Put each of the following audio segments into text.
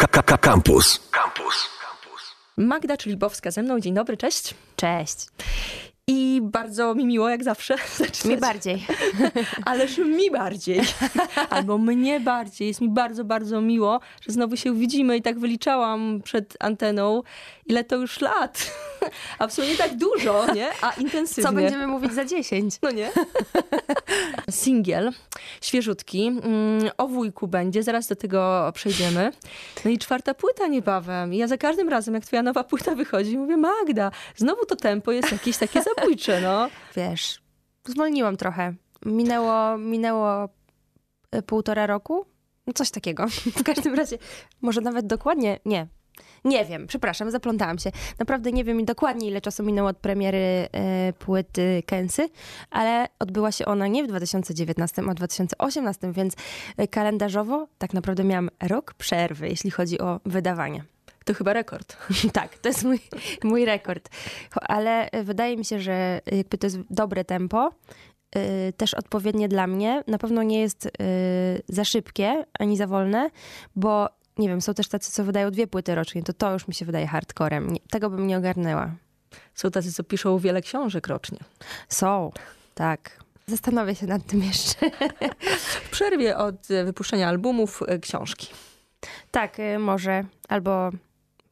KKK Campus. Campus. Magda Czylibowska ze mną. Dzień dobry, cześć. Cześć. I bardzo mi miło, jak zawsze. Mi bardziej. Ależ mi bardziej. Albo mnie bardziej. Jest mi bardzo, bardzo miło, że znowu się widzimy i tak wyliczałam przed anteną, ile to już lat. A w sumie nie tak dużo, nie? A intensywnie. Co będziemy mówić za 10? No nie? Singiel, świeżutki. Mm, O wujku będzie, zaraz do tego przejdziemy. No i czwarta płyta niebawem. I ja za każdym razem, jak twoja nowa płyta wychodzi, mówię, Magda, znowu to tempo jest jakieś takie zabójcze, no. Wiesz, zwolniłam trochę. Minęło, minęło e, półtora roku? No Coś takiego. W każdym razie, może nawet dokładnie, nie. Nie wiem, przepraszam, zaplątałam się. Naprawdę nie wiem dokładnie, ile czasu minęło od premiery e, płyty Kensy, ale odbyła się ona nie w 2019, a w 2018, więc e, kalendarzowo tak naprawdę miałam rok przerwy, jeśli chodzi o wydawanie. To chyba rekord. Tak, to jest mój, mój rekord. Ale y, wydaje mi się, że jakby to jest dobre tempo, y, też odpowiednie dla mnie. Na pewno nie jest y, za szybkie ani za wolne, bo nie wiem, są też tacy, co wydają dwie płyty rocznie, to to już mi się wydaje hardcorem. Nie, tego bym nie ogarnęła. Są tacy, co piszą wiele książek rocznie. Są, tak. Zastanowię się nad tym jeszcze. W przerwie od wypuszczenia albumów e, książki. tak, y, może. Albo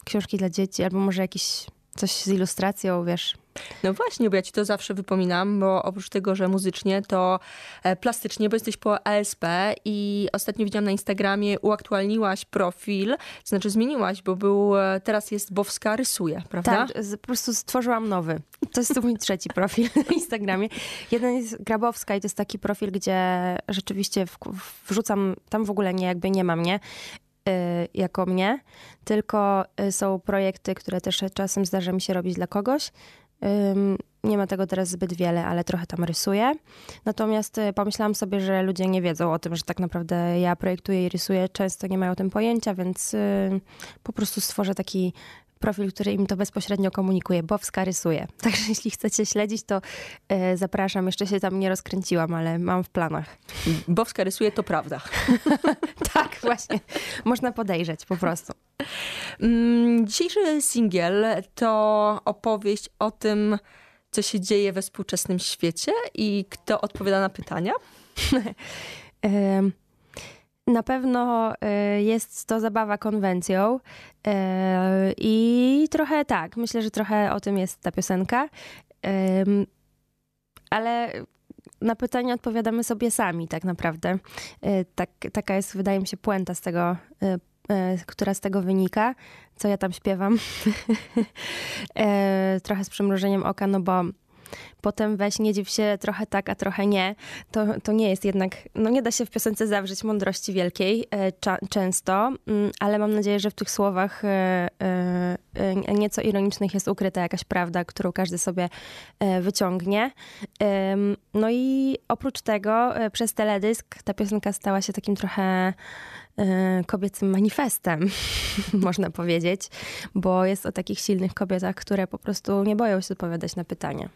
książki dla dzieci, albo może jakiś coś z ilustracją, wiesz. No właśnie, bo ja ci to zawsze wypominam, bo oprócz tego, że muzycznie, to e, plastycznie, bo jesteś po ASP i ostatnio widziałam na Instagramie, uaktualniłaś profil, to znaczy zmieniłaś, bo był, e, teraz jest Bowska rysuje, prawda? Tak, po prostu stworzyłam nowy. To jest mój trzeci profil na Instagramie. Jeden jest Grabowska i to jest taki profil, gdzie rzeczywiście w, wrzucam, tam w ogóle nie, jakby nie ma mnie jako mnie, tylko y, są projekty, które też czasem zdarza mi się robić dla kogoś. Nie ma tego teraz zbyt wiele, ale trochę tam rysuję. Natomiast y, pomyślałam sobie, że ludzie nie wiedzą o tym, że tak naprawdę ja projektuję i rysuję. Często nie mają o tym pojęcia, więc y, po prostu stworzę taki profil, który im to bezpośrednio komunikuje. Bowska rysuje. Także jeśli chcecie śledzić, to y, zapraszam. Jeszcze się tam nie rozkręciłam, ale mam w planach. Bowska rysuje, to prawda. tak, właśnie. Można podejrzeć po prostu. Mm, Dzisiejszy singiel to opowieść o tym, co się dzieje we współczesnym świecie i kto odpowiada na pytania. Na pewno y, jest to zabawa konwencją y, i trochę tak, myślę, że trochę o tym jest ta piosenka, ale na pytania odpowiadamy sobie sami tak naprawdę. Y, Tak, taka jest, wydaje mi się, puenta z tego, która z tego wynika, co ja tam śpiewam. Trochę z przymrużeniem oka, no bo potem weź, nie dziw się trochę tak, a trochę nie, to, to nie jest jednak, no nie da się w piosence zawrzeć mądrości wielkiej e, cza, często, mm, ale mam nadzieję, że w tych słowach e, e, nieco ironicznych jest ukryta jakaś prawda, którą każdy sobie wyciągnie. No i oprócz tego przez teledysk ta piosenka stała się takim trochę kobiecym manifestem, można powiedzieć, bo jest o takich silnych kobietach, które po prostu nie boją się odpowiadać na pytania.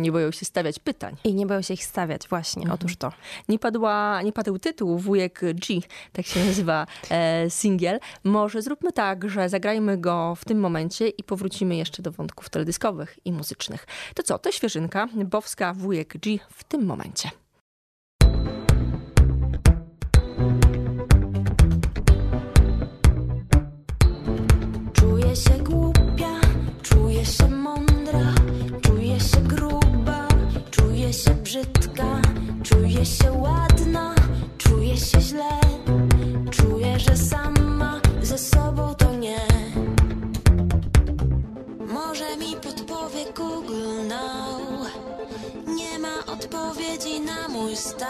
Nie boją się stawiać pytań. I nie boją się ich stawiać, właśnie, otóż to. Nie, padła, nie padł tytuł Wujek G, tak się nazywa e, singiel. Może zróbmy tak, że zagrajmy go w tym momencie i powrócimy jeszcze do wątków teledyskowych i muzycznych. To co, to świeżynka, Bowska Wujek G w tym momencie. Czuję się brzydka, czuję się ładna, czuję się źle, czuję, że sama ze sobą to nie. Może mi podpowie Google Now, nie ma odpowiedzi na Czuję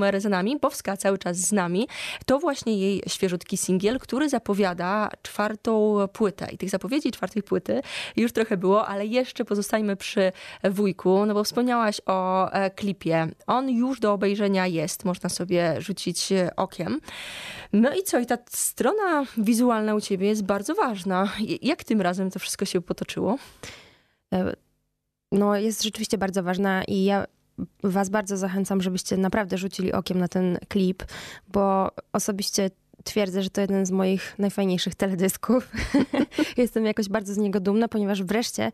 numer nami, Bowska cały czas z nami, to właśnie jej świeżutki singiel, który zapowiada czwartą płytę. I tych zapowiedzi czwartej płyty już trochę było, ale jeszcze pozostańmy przy wujku, no bo wspomniałaś o e, klipie. On już do obejrzenia jest, można sobie rzucić e, okiem. No i co, i ta strona wizualna u ciebie jest bardzo ważna. Jak tym razem to wszystko się potoczyło? E, No, jest rzeczywiście bardzo ważna i ja was bardzo zachęcam, żebyście naprawdę rzucili okiem na ten klip, bo osobiście twierdzę, że to jeden z moich najfajniejszych teledysków. Jestem jakoś bardzo z niego dumna, ponieważ wreszcie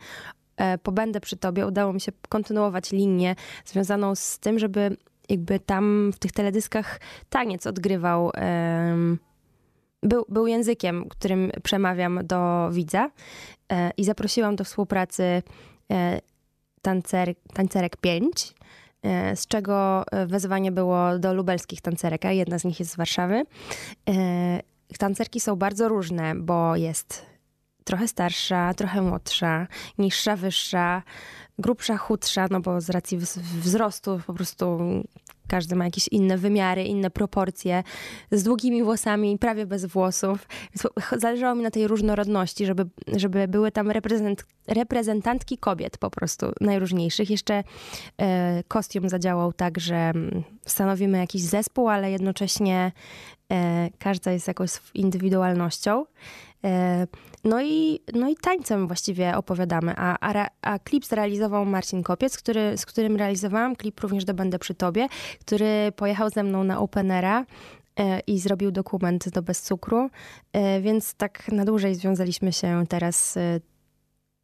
e, pobędę przy tobie. Udało mi się kontynuować linię związaną z tym, żeby jakby tam w tych teledyskach taniec odgrywał był, był językiem, którym przemawiam do widza e, i zaprosiłam do współpracy e, tancer, tancerek 5, e, z czego e, wezwanie było do lubelskich tancerek, a jedna z nich jest z Warszawy. E, Tancerki są bardzo różne, bo jest trochę starsza, trochę młodsza, niższa, wyższa, grubsza, chudsza, no bo z racji wz- wzrostu po prostu każdy ma jakieś inne wymiary, inne proporcje, z długimi włosami, prawie bez włosów. Więc zależało mi na tej różnorodności, żeby, żeby były tam reprezent, reprezentantki kobiet po prostu najróżniejszych. Jeszcze e, kostium zadziałał tak, że mm, stanowimy jakiś zespół, ale jednocześnie e, każda jest jakąś indywidualnością. E, no i, no i tańcem właściwie opowiadamy. A, a, a klip zrealizował Marcin Kopiec, który, z którym realizowałam klip również do Będę przy Tobie, który pojechał ze mną na Openera e, i zrobił dokument do Bez Cukru, e, więc tak na dłużej związaliśmy się teraz e,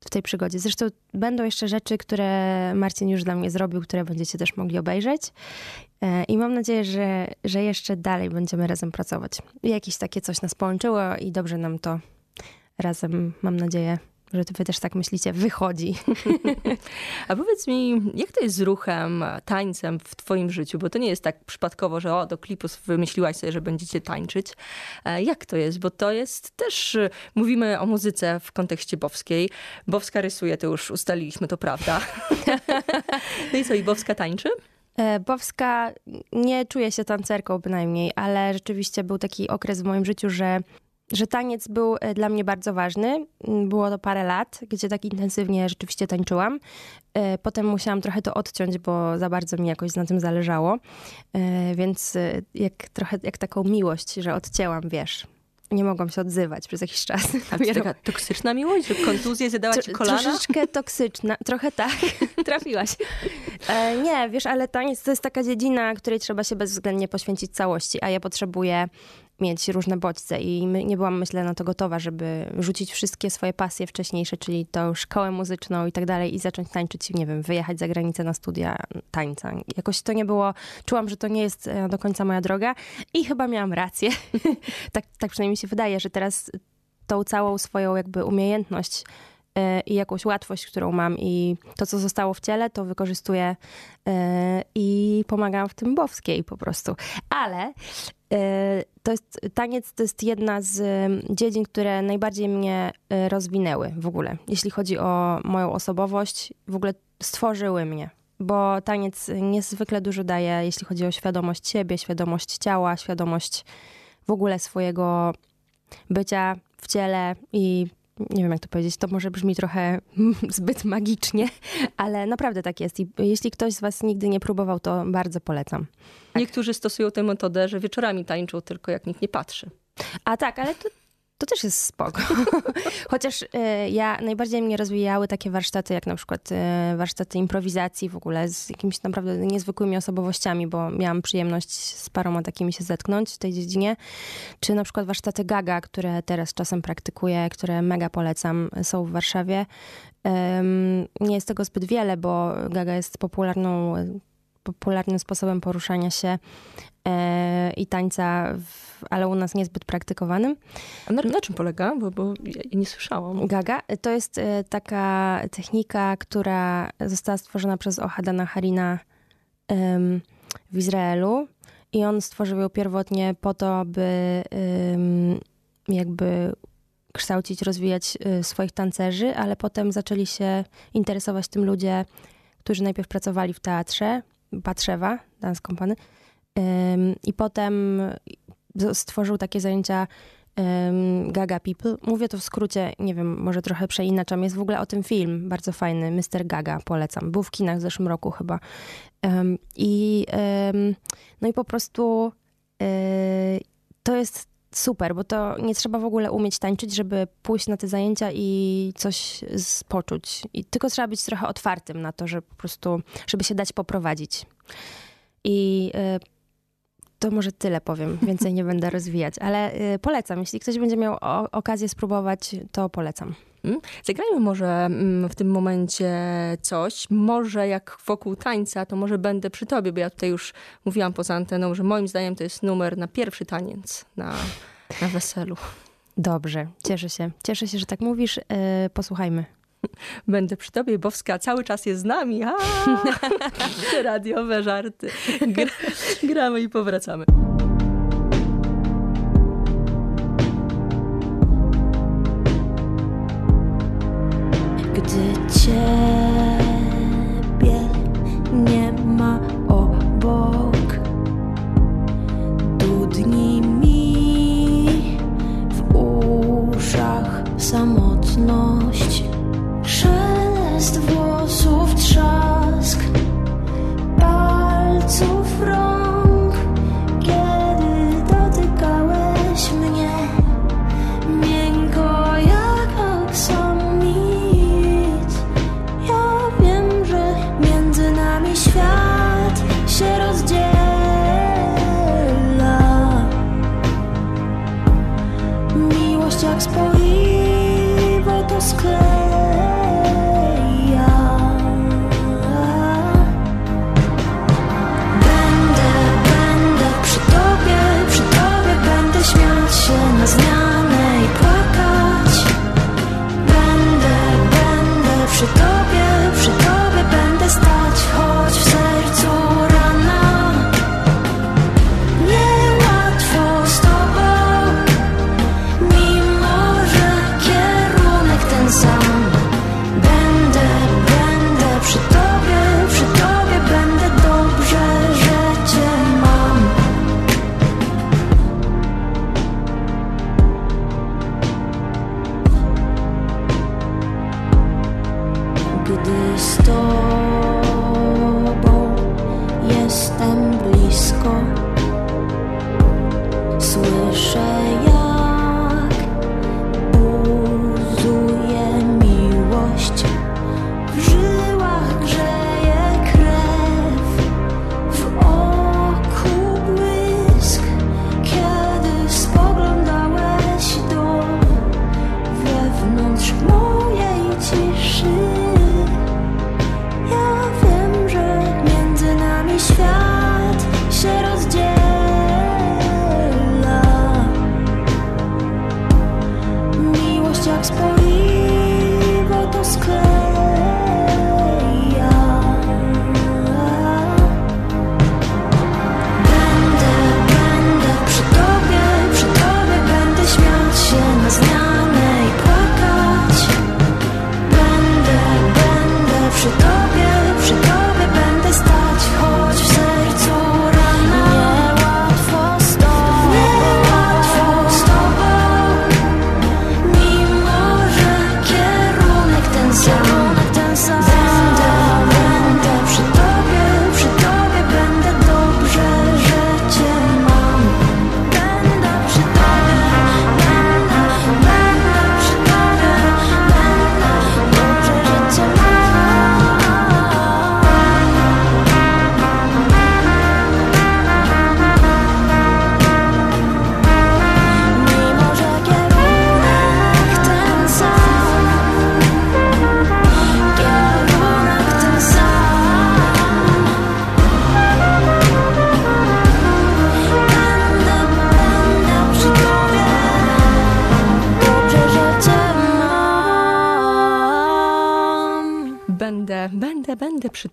w tej przygodzie. Zresztą będą jeszcze rzeczy, które Marcin już dla mnie zrobił, które będziecie też mogli obejrzeć. I mam nadzieję, że, że jeszcze dalej będziemy razem pracować. Jakieś takie coś nas połączyło i dobrze nam to razem, mam nadzieję, że wy też tak myślicie, wychodzi. A powiedz mi, jak to jest z ruchem, tańcem w twoim życiu? Bo to nie jest tak przypadkowo, że o, do klipu wymyśliłaś sobie, że będziecie tańczyć. E, Jak to jest? Bo to jest też, e, mówimy o muzyce w kontekście Bowskiej. Bowska rysuje, to już ustaliliśmy, to prawda. No i co, i Bowska tańczy? E, Bowska nie czuje się tancerką bynajmniej, ale rzeczywiście był taki okres w moim życiu, że, że taniec był e, dla mnie bardzo ważny. Mm, Było to parę lat, gdzie tak intensywnie rzeczywiście tańczyłam. E, Potem musiałam trochę to odciąć, bo za bardzo mi jakoś na tym zależało. E, Więc jak trochę jak taką miłość, że odcięłam, wiesz. Nie mogłam się odzywać przez jakiś czas. A to taka toksyczna miłość, że kontuzję zjadała ci kolana? Troszeczkę toksyczna, trochę tak, trafiłaś. E, nie, wiesz, ale taniec to jest taka dziedzina, której trzeba się bezwzględnie poświęcić całości, a ja potrzebuję mieć różne bodźce i nie byłam, myślę, na to gotowa, żeby rzucić wszystkie swoje pasje wcześniejsze, czyli tą szkołę muzyczną i tak dalej i zacząć tańczyć, nie wiem, wyjechać za granicę na studia tańca. Jakoś to nie było, czułam, że to nie jest e, do końca moja droga i chyba miałam rację. tak, tak przynajmniej mi się wydaje, że teraz tą całą swoją jakby umiejętność e, i jakąś łatwość, którą mam i to, co zostało w ciele, to wykorzystuję e, i pomagam w tym bowskiej po prostu. Ale to jest, taniec to jest jedna z dziedzin, które najbardziej mnie e, rozwinęły w ogóle, jeśli chodzi o moją osobowość, w ogóle stworzyły mnie. Bo taniec niezwykle dużo daje, jeśli chodzi o świadomość siebie, świadomość ciała, świadomość w ogóle swojego bycia w ciele i nie wiem jak to powiedzieć, to może brzmi trochę zbyt magicznie, ale naprawdę tak jest. I jeśli ktoś z Was nigdy nie próbował, to bardzo polecam. Niektórzy stosują tę metodę, że wieczorami tańczą tylko jak nikt nie patrzy. A tak, ale to, to też jest spoko. Chociaż e, ja najbardziej mnie rozwijały takie warsztaty, jak na przykład e, warsztaty improwizacji w ogóle z jakimiś naprawdę niezwykłymi osobowościami, bo miałam przyjemność z paroma takimi się zetknąć w tej dziedzinie. Czy na przykład warsztaty Gaga, które teraz czasem praktykuję, które mega polecam, są w Warszawie. Nie jest tego zbyt wiele, bo Gaga jest popularną popularnym sposobem poruszania się e, i tańca, w, ale u nas niezbyt praktykowanym. A na, na czym polega? Bo, bo ja nie słyszałam. Gaga to jest e, taka technika, która została stworzona przez Ohadana Harina w Izraelu i on stworzył ją pierwotnie po to, by jakby kształcić, rozwijać e, swoich tancerzy, ale potem zaczęli się interesować tym ludzie, którzy najpierw pracowali w teatrze, Patrzewa, Dance Company, i potem stworzył takie zajęcia Gaga People. Mówię to w skrócie, nie wiem, może trochę przeinaczam. Jest w ogóle o tym film, bardzo fajny, Mr. Gaga, polecam. Był w kinach w zeszłym roku chyba. I no i po prostu e, to jest super, bo to nie trzeba w ogóle umieć tańczyć, żeby pójść na te zajęcia i coś poczuć. I tylko trzeba być trochę otwartym na to, że po prostu, żeby się dać poprowadzić. I e, to może tyle powiem, więcej nie będę rozwijać, ale e, polecam. Jeśli ktoś będzie miał okazję spróbować, to polecam. Mm? Zagrajmy może mm, w tym momencie coś. Może jak wokół tańca, to może będę przy tobie, bo ja tutaj już mówiłam poza anteną, że moim zdaniem to jest numer na pierwszy taniec na, na weselu. Dobrze, cieszę się. Cieszę się, że tak mówisz. E, posłuchajmy. Będę przy tobie, Bowska cały czas jest z nami. Radiowe żarty. Gra, gramy i powracamy. Gdy ciebie będę przy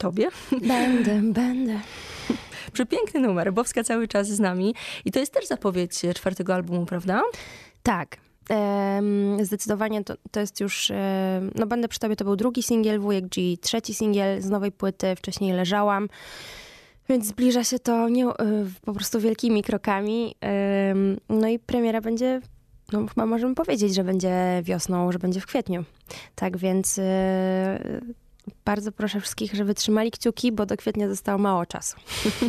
tobie. Będę, będę. Przepiękny numer, Bowska cały czas z nami. I to jest też zapowiedź czwartego albumu, prawda? Tak. Zdecydowanie to, to jest już, em, no będę przy tobie, to był drugi singiel, Wujek G, trzeci singiel z nowej płyty, wcześniej leżałam, więc zbliża się to nie, y, po prostu wielkimi krokami. No i premiera będzie, no chyba możemy powiedzieć, że będzie wiosną, że będzie w kwietniu. Tak więc y, bardzo proszę wszystkich, żeby trzymali kciuki, bo do kwietnia zostało mało czasu.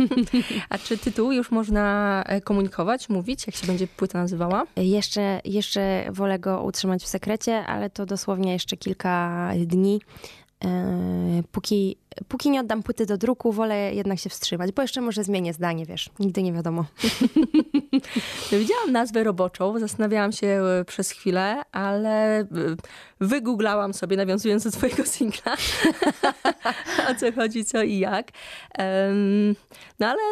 A czy tytuł już można e, komunikować, mówić, jak się będzie płyta nazywała? Jeszcze, jeszcze wolę go utrzymać w sekrecie, ale to dosłownie jeszcze kilka dni. Yy, Póki, póki nie oddam płyty do druku, wolę jednak się wstrzymać, bo jeszcze może zmienię zdanie, wiesz, nigdy nie wiadomo. Widziałam nazwę roboczą, zastanawiałam się e, przez chwilę, ale e, wygooglałam sobie, nawiązując do twojego singla, o co chodzi, co i jak. No ale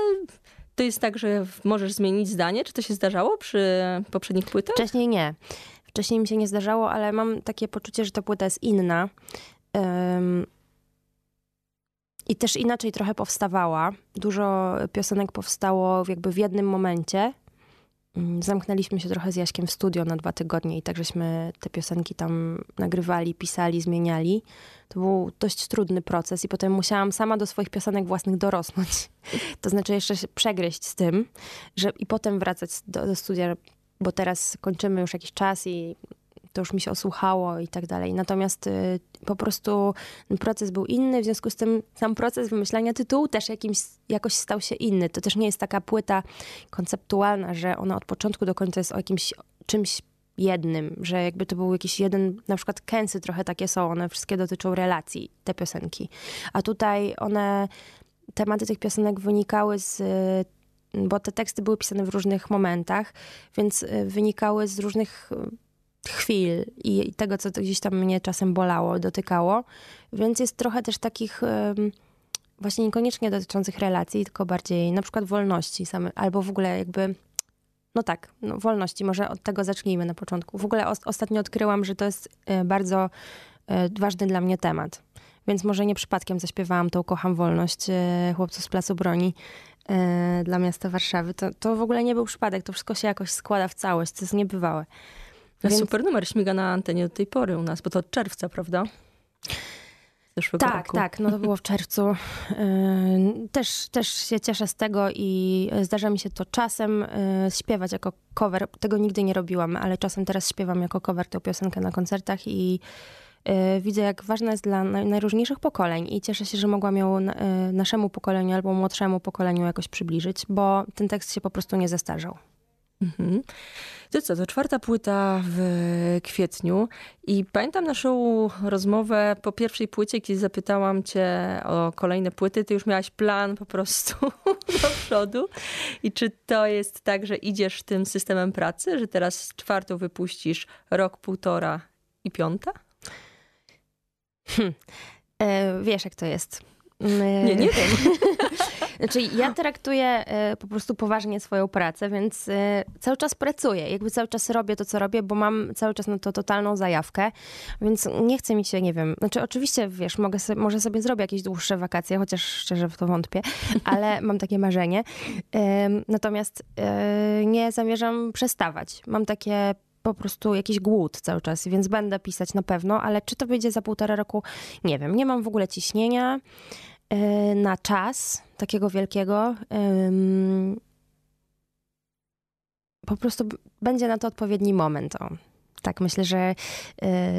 to jest tak, że możesz zmienić zdanie? Czy to się zdarzało przy poprzednich płytach? Wcześniej nie. Wcześniej mi się nie zdarzało, ale mam takie poczucie, że ta płyta jest inna. I też inaczej trochę powstawała. Dużo piosenek powstało jakby w jednym momencie. Ym, Zamknęliśmy się trochę z Jaśkiem w studio na dwa tygodnie i tak żeśmy te piosenki tam nagrywali, pisali, zmieniali. To był dość trudny proces i potem musiałam sama do swoich piosenek własnych dorosnąć. To znaczy jeszcze się przegryźć z tym, że i potem wracać do, do studia, bo teraz kończymy już jakiś czas i to już mi się osłuchało i tak dalej. Natomiast y, po prostu proces był inny, w związku z tym sam proces wymyślania tytułu też jakimś, jakoś stał się inny. To też nie jest taka płyta konceptualna, że ona od początku do końca jest o jakimś czymś jednym, że jakby to był jakiś jeden, na przykład kęsy trochę takie są, one wszystkie dotyczą relacji, te piosenki. A tutaj one, tematy tych piosenek wynikały z bo te teksty były pisane w różnych momentach, więc y, wynikały z różnych chwil i, tego, co gdzieś tam mnie czasem bolało, dotykało. Więc jest trochę też takich właśnie niekoniecznie dotyczących relacji, tylko bardziej na przykład wolności same, albo w ogóle jakby no tak, no wolności, może od tego zacznijmy na początku. W ogóle os- ostatnio odkryłam, że to jest y, bardzo y, ważny dla mnie temat. Więc może nie przypadkiem zaśpiewałam tą Kocham Wolność y, chłopców z Placu Broni dla miasta Warszawy. To, to w ogóle nie był przypadek, to wszystko się jakoś składa w całość, to jest niebywałe. Więc- Super numer, śmiga na antenie do tej pory u nas, bo to od czerwca, prawda? Zeszłego Tak, roku. tak, no to było w czerwcu. Yy, Też, też się cieszę z tego i zdarza mi się to czasem yy, śpiewać jako cover. Tego nigdy nie robiłam, ale czasem teraz śpiewam jako cover tę piosenkę na koncertach i yy, widzę, jak ważna jest dla naj- najróżniejszych pokoleń i cieszę się, że mogłam ją naszemu pokoleniu albo młodszemu pokoleniu jakoś przybliżyć, bo ten tekst się po prostu nie zestarzał. Mhm. To co, to czwarta płyta w kwietniu i pamiętam naszą rozmowę po pierwszej płycie, kiedy zapytałam cię o kolejne płyty, ty już miałaś plan po prostu do przodu i czy to jest tak, że idziesz tym systemem pracy, że teraz czwartą wypuścisz rok, półtora i piąta? Yy, Wiesz, jak to jest. Nie, nie wiem. Znaczy, ja traktuję e, po prostu poważnie swoją pracę, więc e, cały czas pracuję. Jakby cały czas robię to, co robię, bo mam cały czas na to totalną zajawkę, więc nie chcę mi się, nie wiem. Znaczy, oczywiście, wiesz, mogę sobie, może sobie zrobię jakieś dłuższe wakacje, chociaż szczerze w to wątpię, ale mam takie marzenie. Natomiast e, nie zamierzam przestawać. Mam takie po prostu jakiś głód cały czas, więc będę pisać na pewno, ale czy to wyjdzie za półtora roku, nie wiem. Nie mam w ogóle ciśnienia na czas takiego wielkiego. Po prostu będzie na to odpowiedni moment. O. Tak, myślę, że,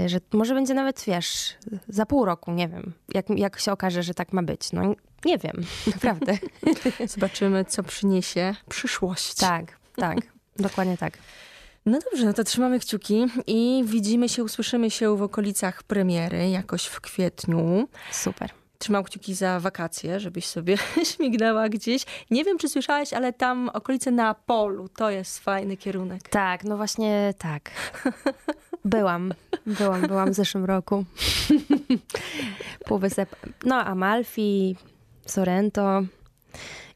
y, że może będzie nawet, wiesz, za pół roku, nie wiem, jak, jak się okaże, że tak ma być. No nie wiem, naprawdę. Zobaczymy, co przyniesie przyszłość. tak, tak, dokładnie tak. No dobrze, no to trzymamy kciuki i widzimy się, usłyszymy się w okolicach premiery, jakoś w kwietniu. Super. Trzymam kciuki za wakacje, żebyś sobie śmignęła gdzieś. Nie wiem, czy słyszałaś, ale tam okolice Neapolu to jest fajny kierunek. Tak, no właśnie tak. Byłam, byłam, byłam w zeszłym roku. Półwysep, no Amalfi, Sorrento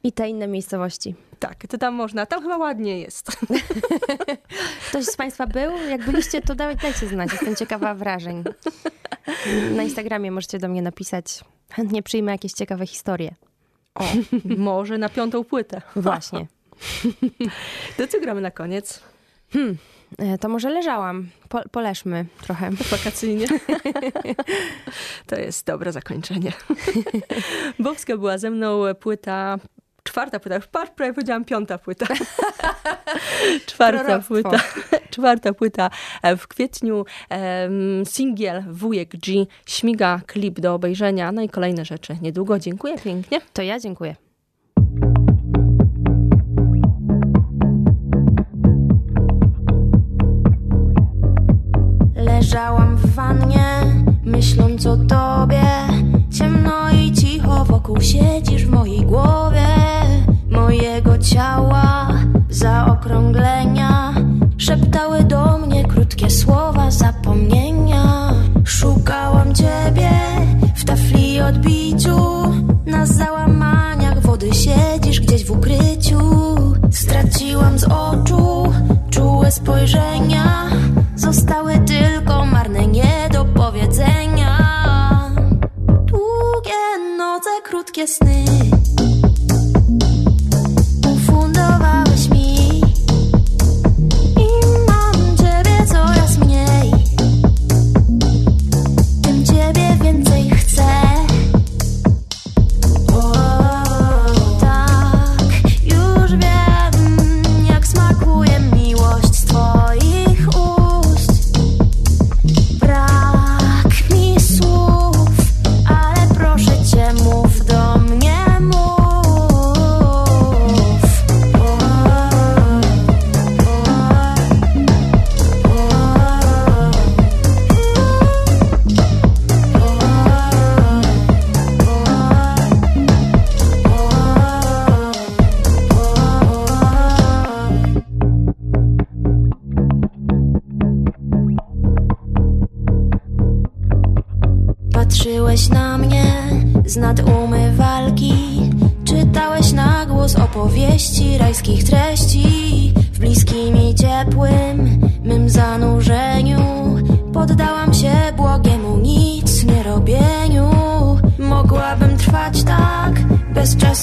I te inne miejscowości. Tak, to tam można, tam chyba ładnie jest. Ktoś z Państwa był? Jak byliście, to daj- dajcie znać. Jestem ciekawa wrażeń. Na Instagramie możecie do mnie napisać. Chętnie przyjmę jakieś ciekawe historie. O, może na piątą płytę. Właśnie. To co gramy na koniec? E, To może leżałam. Po, poleżmy trochę. Wakacyjnie. To jest dobre zakończenie. Bobska była ze mną płyta, czwarta płyta, już prawie powiedziałam piąta płyta. Czwarta Proroctwo. płyta, czwarta płyta e, w kwietniu, singiel Wujek G, śmiga klip do obejrzenia, no i kolejne rzeczy niedługo. Dziękuję pięknie. To ja dziękuję. Leżałam w wannie, myśląc o tobie. Ciemno i cicho wokół siedzisz w mojej głowie. Mojego ciała zaokrąglenia szeptały do mnie krótkie słowa zapomnienia. Szukałam ciebie w tafli odbiciu. Na załamaniach wody siedzisz gdzieś w ukryciu. Straciłam z oczu czułe spojrzenia. Zostały tylko marne niedopowiedzenia. Krótkie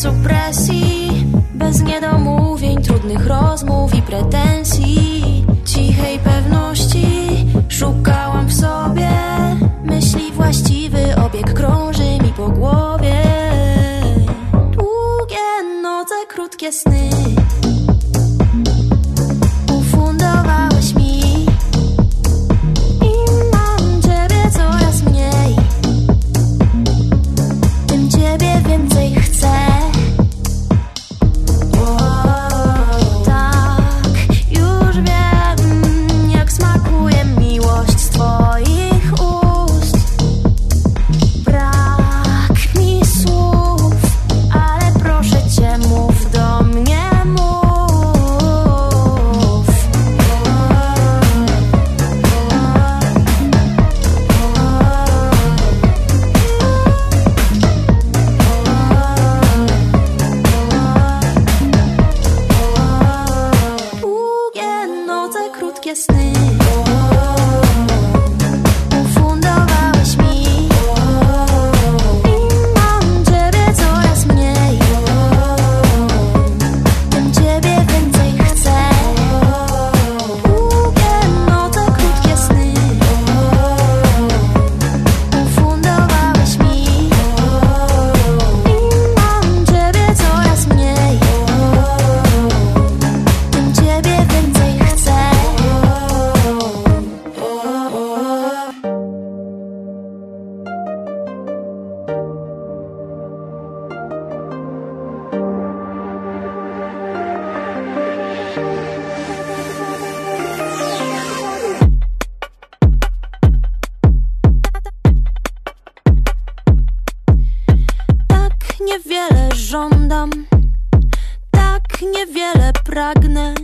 bez krótkie niewiele żądam, tak niewiele pragnę,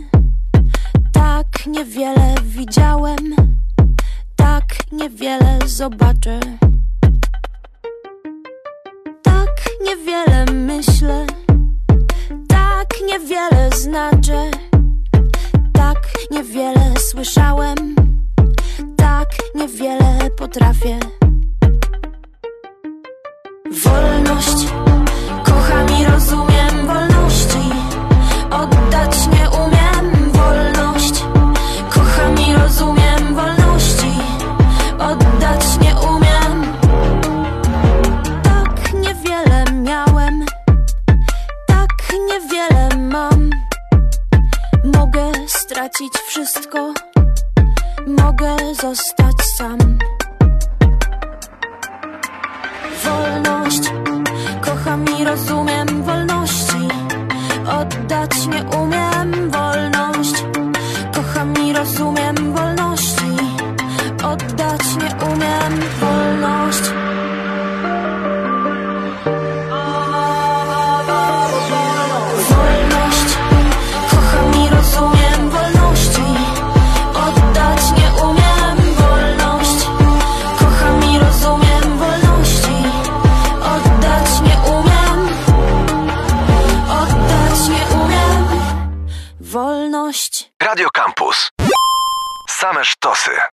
tak niewiele widziałem, tak niewiele zobaczę. Tak niewiele myślę, tak niewiele znaczę, tak niewiele słyszałem, tak niewiele potrafię. wiele mam. Mogę stracić wszystko. Mogę zostać sam. Wolność. Kocham i rozumiem wolności. Oddać nie umiem Wolność. Kocham i rozumiem wolności.